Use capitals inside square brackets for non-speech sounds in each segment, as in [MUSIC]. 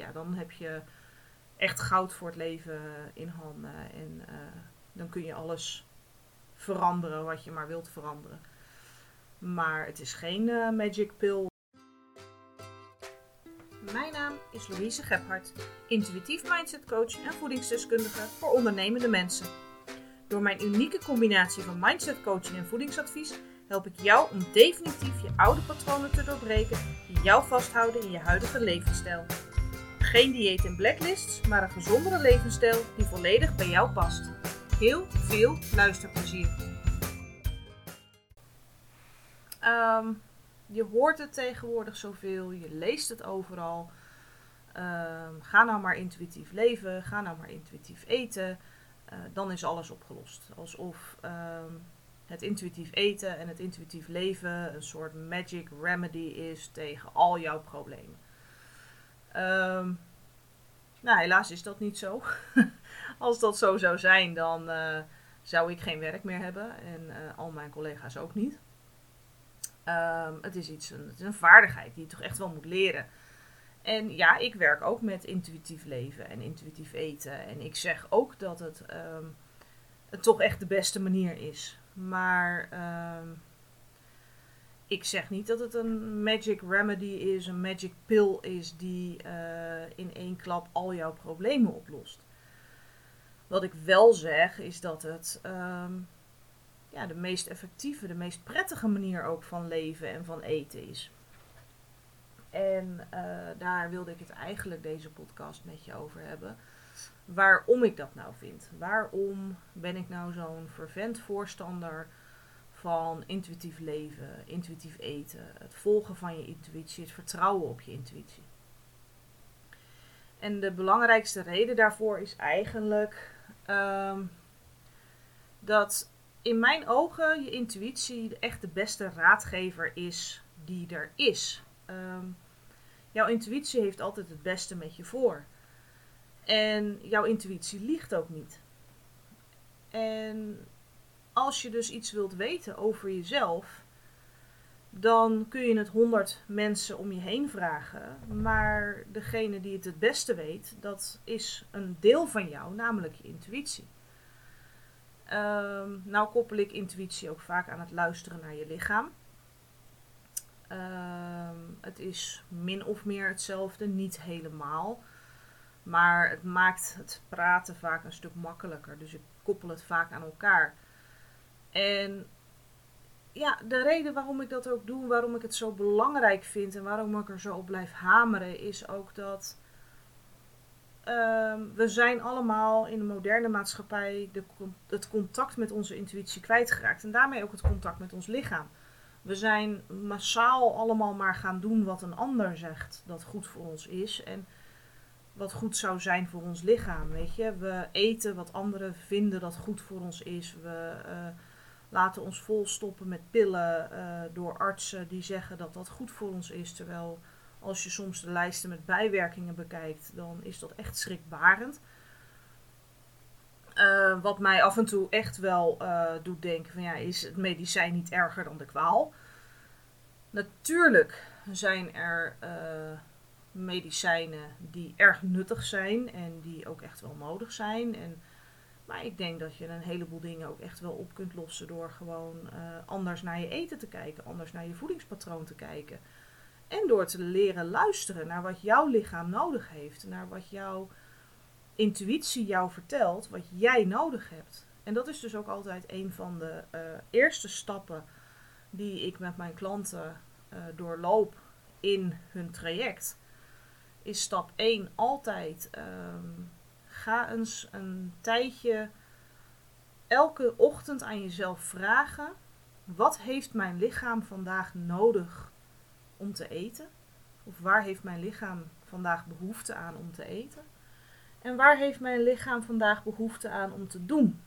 ja, dan heb je echt goud voor het leven in handen. En eh, dan kun je alles veranderen wat je maar wilt veranderen. Maar het is geen uh, magic pill. Mijn naam is Louise Gebhardt, intuïtief mindset coach en voedingsdeskundige voor ondernemende mensen. Door mijn unieke combinatie van mindset coaching en voedingsadvies help ik jou om definitief je oude patronen te doorbreken die jou vasthouden in je huidige levensstijl. Geen dieet en blacklists, maar een gezondere levensstijl die volledig bij jou past. Heel veel luisterplezier. Um, je hoort het tegenwoordig zoveel, je leest het overal. Um, ga nou maar intuïtief leven, ga nou maar intuïtief eten. Uh, dan is alles opgelost. Alsof um, het intuïtief eten en het intuïtief leven een soort magic remedy is tegen al jouw problemen. Um, nou, helaas is dat niet zo. [LAUGHS] Als dat zo zou zijn, dan uh, zou ik geen werk meer hebben en uh, al mijn collega's ook niet. Um, het, is iets, een, het is een vaardigheid die je toch echt wel moet leren. En ja, ik werk ook met intuïtief leven en intuïtief eten. En ik zeg ook dat het, um, het toch echt de beste manier is. Maar ik zeg niet dat het een magic remedy is, een magic pill is die uh, in één klap al jouw problemen oplost. Wat ik wel zeg is dat het um, ja, de meest effectieve, de meest prettige manier ook van leven en van eten is. En uh, daar wilde ik het eigenlijk deze podcast met je over hebben. Waarom ik dat nou vind. Waarom ben ik nou zo'n fervent voorstander van intuïtief leven, intuïtief eten, het volgen van je intuïtie, het vertrouwen op je intuïtie. En de belangrijkste reden daarvoor is eigenlijk um, dat in mijn ogen je intuïtie echt de beste raadgever is die er is. Um, jouw intuïtie heeft altijd het beste met je voor. En jouw intuïtie liegt ook niet. En als je dus iets wilt weten over jezelf, dan kun je het honderd mensen om je heen vragen. Maar degene die het het beste weet, dat is een deel van jou, namelijk je intuïtie. Um, nou koppel ik intuïtie ook vaak aan het luisteren naar je lichaam. Um, het is min of meer hetzelfde, niet helemaal. Maar het maakt het praten vaak een stuk makkelijker. Dus ik koppel het vaak aan elkaar. En ja, de reden waarom ik dat ook doe, waarom ik het zo belangrijk vind en waarom ik er zo op blijf hameren, is ook dat um, we zijn allemaal in de moderne maatschappij de, het contact met onze intuïtie kwijtgeraakt. En daarmee ook het contact met ons lichaam. We zijn massaal allemaal maar gaan doen wat een ander zegt dat goed voor ons is. En wat goed zou zijn voor ons lichaam. Weet je, we eten wat anderen vinden dat goed voor ons is. We uh, laten ons volstoppen met pillen uh, door artsen die zeggen dat dat goed voor ons is. Terwijl als je soms de lijsten met bijwerkingen bekijkt, dan is dat echt schrikbarend. Uh, wat mij af en toe echt wel uh, doet denken van ja, is het medicijn niet erger dan de kwaal? Natuurlijk zijn er medicijnen die erg nuttig zijn en die ook echt wel nodig zijn. En, maar ik denk dat je een heleboel dingen ook echt wel op kunt lossen door gewoon anders naar je eten te kijken, anders naar je voedingspatroon te kijken. En door te leren luisteren naar wat jouw lichaam nodig heeft, naar wat jouw intuïtie jou vertelt, wat jij nodig hebt. En dat is dus ook altijd een van de uh, eerste stappen die ik met mijn klanten uh, doorloop in hun traject. Is stap 1 altijd um, ga eens een tijdje elke ochtend aan jezelf vragen: wat heeft mijn lichaam vandaag nodig om te eten? Of waar heeft mijn lichaam vandaag behoefte aan om te eten? En waar heeft mijn lichaam vandaag behoefte aan om te doen?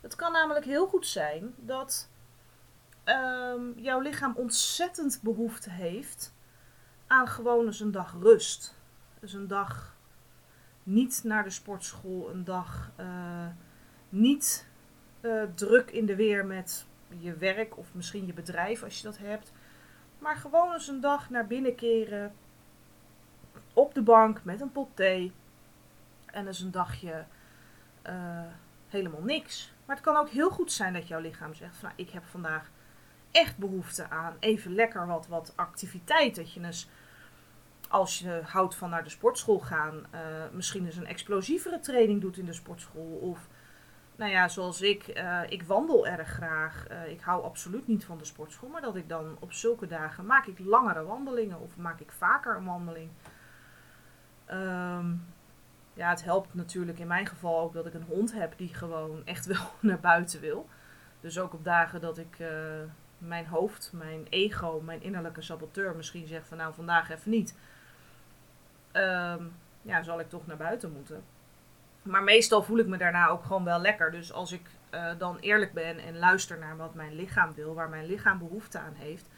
Het kan namelijk heel goed zijn dat um, jouw lichaam ontzettend behoefte heeft aan gewoon eens een dag rust. Dus een dag niet naar de sportschool, een dag uh, niet uh, druk in de weer met je werk of misschien je bedrijf als je dat hebt. Maar gewoon eens een dag naar binnen keren. Op de bank met een pot thee. En dus een dagje eh, helemaal niks. Maar het kan ook heel goed zijn dat jouw lichaam zegt: van, nou, Ik heb vandaag echt behoefte aan even lekker wat, wat activiteit. Dat je eens, als je houdt van naar de sportschool gaan, uh, misschien eens een explosievere training doet in de sportschool. Of nou ja, zoals ik, uh, ik wandel erg graag. Uh, ik hou absoluut niet van de sportschool, maar dat ik dan op zulke dagen maak ik langere wandelingen of maak ik vaker een wandeling. Um, ja, het helpt natuurlijk in mijn geval ook dat ik een hond heb die gewoon echt [LAUGHS] wel naar buiten wil. Dus ook op dagen dat ik mijn hoofd, mijn ego, mijn innerlijke saboteur misschien zegt van nou vandaag even niet. Um, ja, zal ik toch naar buiten moeten. Maar meestal voel ik me daarna ook gewoon wel lekker. Dus als ik uh, dan eerlijk ben en luister naar wat mijn lichaam wil, waar mijn lichaam behoefte aan heeft,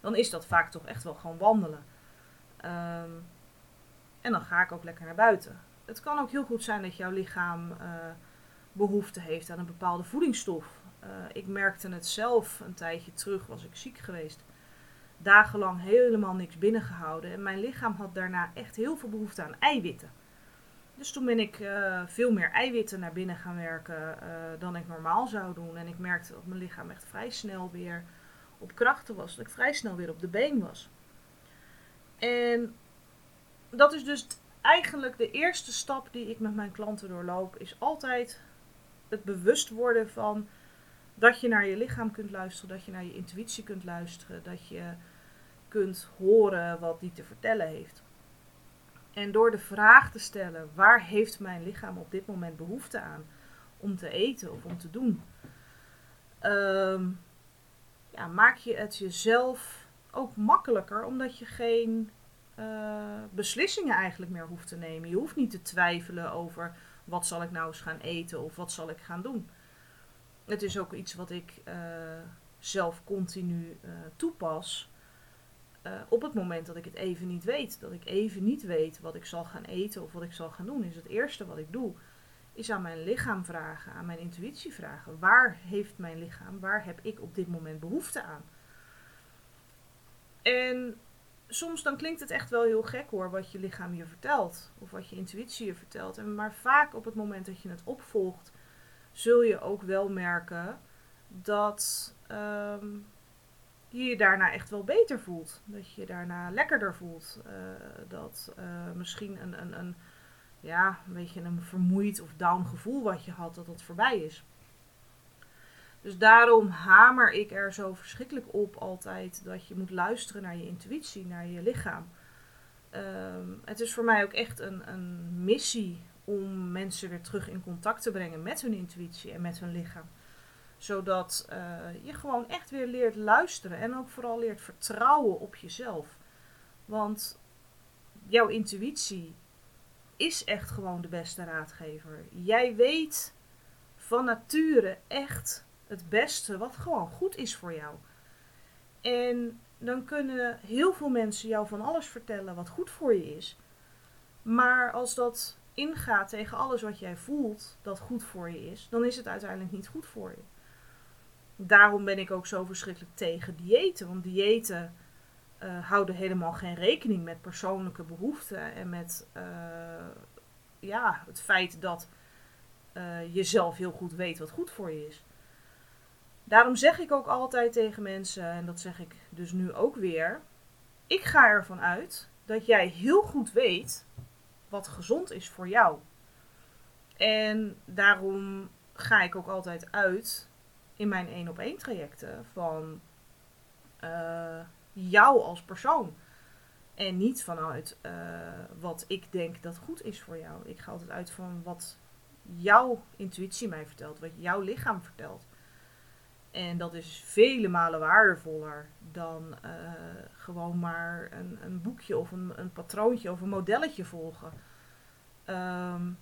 dan is dat vaak toch echt wel gewoon wandelen. Um, en dan ga ik ook lekker naar buiten. Het kan ook heel goed zijn dat jouw lichaam uh, behoefte heeft aan een bepaalde voedingsstof. Uh, ik merkte het zelf een tijdje terug, was ik ziek geweest. Dagenlang helemaal niks binnengehouden. En mijn lichaam had daarna echt heel veel behoefte aan eiwitten. Dus toen ben ik uh, veel meer eiwitten naar binnen gaan werken uh, dan ik normaal zou doen. En ik merkte dat mijn lichaam echt vrij snel weer op krachten was. Dat ik vrij snel weer op de been was. En dat is dus eigenlijk de eerste stap die ik met mijn klanten doorloop. Is altijd het bewust worden van dat je naar je lichaam kunt luisteren. Dat je naar je intuïtie kunt luisteren. Dat je kunt horen wat die te vertellen heeft. En door de vraag te stellen: waar heeft mijn lichaam op dit moment behoefte aan om te eten of om te doen? Um, ja, maak je het jezelf ook makkelijker, omdat je geen uh, beslissingen eigenlijk meer hoeft te nemen. Je hoeft niet te twijfelen over wat zal ik nou eens gaan eten of wat zal ik gaan doen. Het is ook iets wat ik uh, zelf continu uh, toepas. Uh, op het moment dat ik het even niet weet, dat ik even niet weet wat ik zal gaan eten of wat ik zal gaan doen, is het eerste wat ik doe, is aan mijn lichaam vragen, aan mijn intuïtie vragen. Waar heeft mijn lichaam, waar heb ik op dit moment behoefte aan? En soms dan klinkt het echt wel heel gek hoor, wat je lichaam je vertelt, of wat je intuïtie je vertelt. En, maar vaak op het moment dat je het opvolgt, zul je ook wel merken dat. Um, je je daarna echt wel beter voelt. Dat je je daarna lekkerder voelt. Uh, dat uh, misschien een, een, een, ja, een beetje een vermoeid of down gevoel wat je had, dat dat voorbij is. Dus daarom hamer ik er zo verschrikkelijk op altijd dat je moet luisteren naar je intuïtie, naar je lichaam. Um, het is voor mij ook echt een, een missie om mensen weer terug in contact te brengen met hun intuïtie en met hun lichaam zodat uh, je gewoon echt weer leert luisteren en ook vooral leert vertrouwen op jezelf. Want jouw intuïtie is echt gewoon de beste raadgever. Jij weet van nature echt het beste wat gewoon goed is voor jou. En dan kunnen heel veel mensen jou van alles vertellen wat goed voor je is. Maar als dat ingaat tegen alles wat jij voelt dat goed voor je is, dan is het uiteindelijk niet goed voor je daarom ben ik ook zo verschrikkelijk tegen diëten. Want diëten uh, houden helemaal geen rekening met persoonlijke behoeften en met uh, ja, het feit dat uh, je zelf heel goed weet wat goed voor je is. Daarom zeg ik ook altijd tegen mensen, en dat zeg ik dus nu ook weer: ik ga ervan uit dat jij heel goed weet wat gezond is voor jou. En daarom ga ik ook altijd uit in mijn één op één trajecten van uh, jou als persoon. En niet vanuit uh, wat ik denk dat goed is voor jou. Ik ga altijd uit van wat jouw intuïtie mij vertelt, wat jouw lichaam vertelt. En dat is vele malen waardevoller dan uh, gewoon maar een, een, boekje of een, een, patroontje of een modelletje volgen. Um,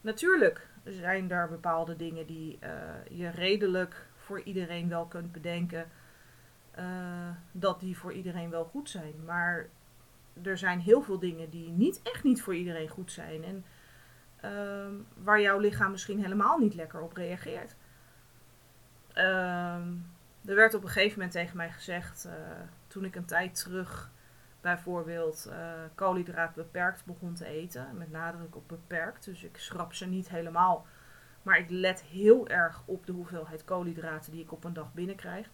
natuurlijk zijn er bepaalde dingen die uh, je redelijk voor iedereen wel kunt bedenken uh, dat die voor iedereen wel goed zijn. Maar er zijn heel veel dingen die niet echt niet voor iedereen goed zijn en uh, waar jouw lichaam misschien helemaal niet lekker op reageert. Ehm, er werd op een gegeven moment tegen mij gezegd, uh, toen ik een tijd terug bijvoorbeeld uh, koolhydraat beperkt begon te eten. Met nadruk op beperkt. Dus ik schrap ze niet helemaal. Maar ik let heel erg op de hoeveelheid koolhydraten die ik op een dag binnenkrijg.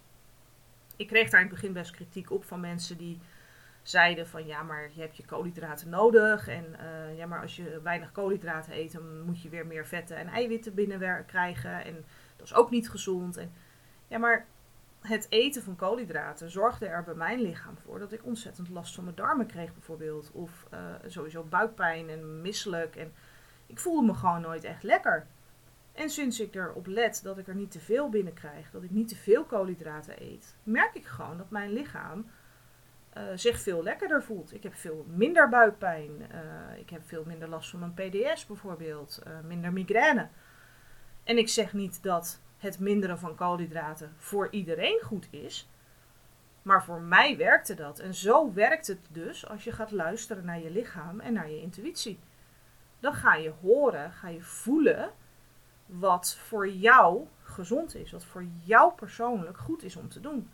Ik kreeg daar in het begin best kritiek op van mensen die zeiden van ja, maar je hebt je koolhydraten nodig. En uh, ja, maar als je weinig koolhydraten eet, dan moet je weer meer vetten en eiwitten binnen krijgen. En dat is ook niet gezond. En ja, maar het eten van koolhydraten zorgde er bij mijn lichaam voor dat ik ontzettend last van mijn darmen kreeg, bijvoorbeeld. Of uh, sowieso buikpijn en misselijk. En ik voelde me gewoon nooit echt lekker. En sinds ik erop let dat ik er niet te veel binnenkrijg, dat ik niet te veel koolhydraten eet, merk ik gewoon dat mijn lichaam uh, zich veel lekkerder voelt. Ik heb veel minder buikpijn. Uh, ik heb veel minder last van mijn PDS bijvoorbeeld. Minder migraine. En ik zeg niet dat het minderen van koolhydraten voor iedereen goed is. Maar voor mij werkte dat. En zo werkt het dus als je gaat luisteren naar je lichaam en naar je intuïtie. Dan ga je horen, ga je voelen wat voor jou gezond is. Wat voor jou persoonlijk goed is om te doen.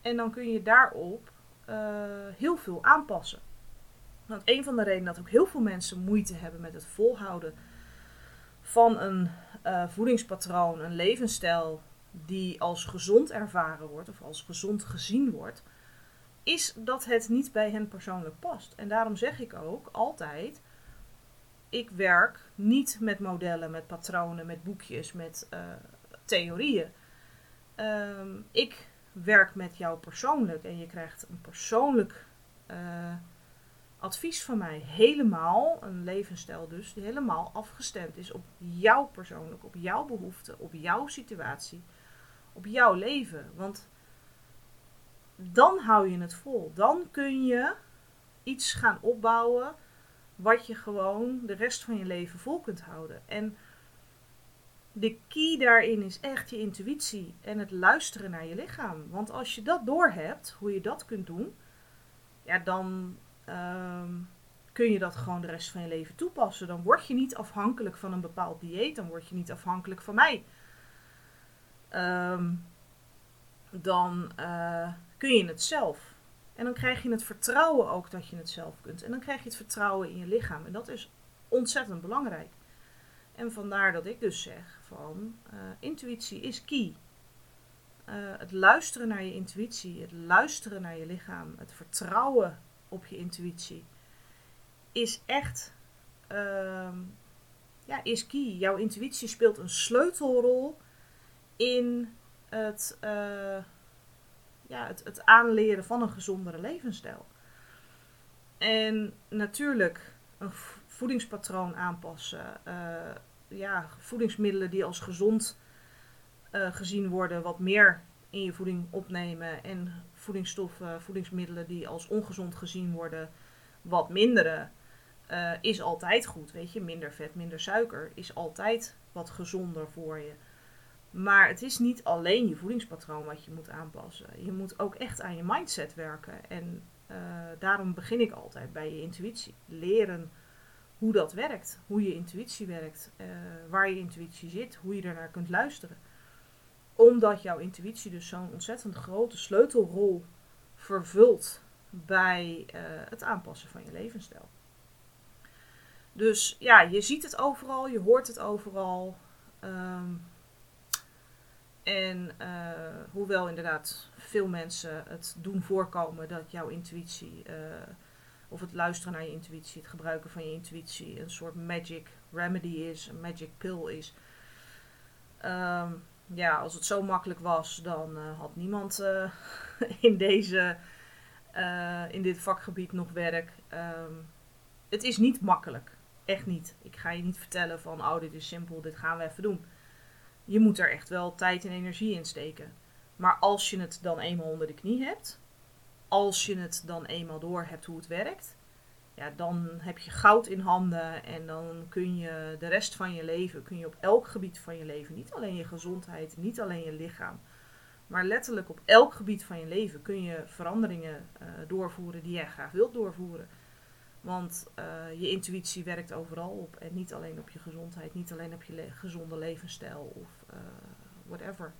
En dan kun je daarop uh, heel veel aanpassen. Want een van de redenen dat ook heel veel mensen moeite hebben met het volhouden van een uh, voedingspatroon, een levensstijl die als gezond ervaren wordt of als gezond gezien wordt, is dat het niet bij hen persoonlijk past. En daarom zeg ik ook altijd: ik werk niet met modellen, met patronen, met boekjes, met uh, theorieën. Um, ik werk met jou persoonlijk en je krijgt een persoonlijk uh, advies van mij. Helemaal, een levensstijl dus, die helemaal afgestemd is op jou persoonlijk, op jouw behoeften, op jouw situatie, op jouw leven. Want dan hou je het vol. Dan kun je iets gaan opbouwen wat je gewoon de rest van je leven vol kunt houden. En de key daarin is echt je intuïtie en het luisteren naar je lichaam. Want als je dat doorhebt, hoe je dat kunt doen, ja, dan ehm, kun je dat gewoon de rest van je leven toepassen. Dan word je niet afhankelijk van een bepaald dieet, dan word je niet afhankelijk van mij. Ehm, dan uh, kun je het zelf. En dan krijg je het vertrouwen ook dat je het zelf kunt. En dan krijg je het vertrouwen in je lichaam. En dat is ontzettend belangrijk. En vandaar dat ik dus zeg van uh, intuïtie is key. Uh, het luisteren naar je intuïtie, het luisteren naar je lichaam, het vertrouwen op je intuïtie is echt, uh, ja, is key. Jouw intuïtie speelt een sleutelrol in het, uh, ja, het, het aanleren van een gezondere levensstijl. En natuurlijk, een voedingspatroon aanpassen. Uh, ja, voedingsmiddelen die als gezond uh, gezien worden, wat meer in je voeding opnemen. En voedingsstoffen, voedingsmiddelen die als ongezond gezien worden, wat minderen. Uh, is altijd goed, weet je. Minder vet, minder suiker is altijd wat gezonder voor je. Maar het is niet alleen je voedingspatroon wat je moet aanpassen. Je moet ook echt aan je mindset werken. En uh, daarom begin ik altijd bij je intuïtie. Leren hoe dat werkt, hoe je intuïtie werkt, waar je intuïtie zit, hoe je ernaar kunt luisteren. Omdat jouw intuïtie dus zo'n ontzettend grote sleutelrol vervult bij uh, het aanpassen van je levensstijl. Dus ja, je ziet het overal, je hoort het overal. Um, en uh, hoewel inderdaad veel mensen het doen voorkomen dat jouw intuïtie of het luisteren naar je intuïtie, het gebruiken van je intuïtie, een soort magic remedy is, een magic pill is. Um, ja, als het zo makkelijk was, dan uh, had niemand uh, [LAUGHS] in, deze, uh, in dit vakgebied nog werk. Um, het is niet makkelijk. Echt niet. Ik ga je niet vertellen van, oh, dit is simpel, dit gaan we even doen. Je moet er echt wel tijd en energie in steken. Maar als je het dan eenmaal onder de knie hebt, als je het dan eenmaal door hebt hoe het werkt, ja, dan heb je goud in handen en dan kun je de rest van je leven, kun je op elk gebied van je leven, niet alleen je gezondheid, niet alleen je lichaam, maar letterlijk op elk gebied van je leven kun je veranderingen uh, doorvoeren die jij graag wilt doorvoeren. Want uh, je intuïtie werkt overal op en niet alleen op je gezondheid, niet alleen op je gezonde levensstijl of uh, whatever.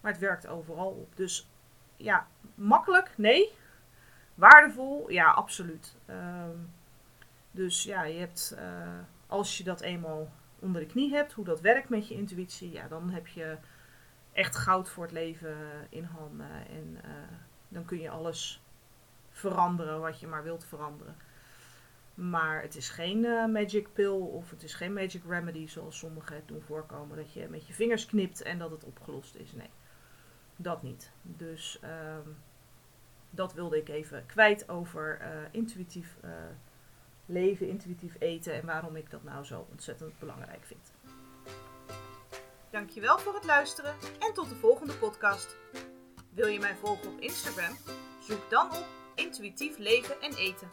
Maar het werkt overal op. Dus ja, makkelijk? Nee. Waardevol? Ja, absoluut. Ehm, dus ja, je hebt, eh, als je dat eenmaal onder de knie hebt, hoe dat werkt met je intuïtie, ja, dan heb je echt goud voor het leven in handen. En eh, dan kun je alles veranderen wat je maar wilt veranderen. Maar het is geen magic pill of het is geen magic remedy zoals sommigen het doen voorkomen. Dat je met je vingers knipt en dat het opgelost is. Nee, dat niet. Dus ehm, dat wilde ik even kwijt over uh, intuïtief uh, leven, intuïtief eten en waarom ik dat nou zo ontzettend belangrijk vind. Dankjewel voor het luisteren en tot de volgende podcast. Wil je mij volgen op Instagram? Zoek dan op intuïtief leven en eten.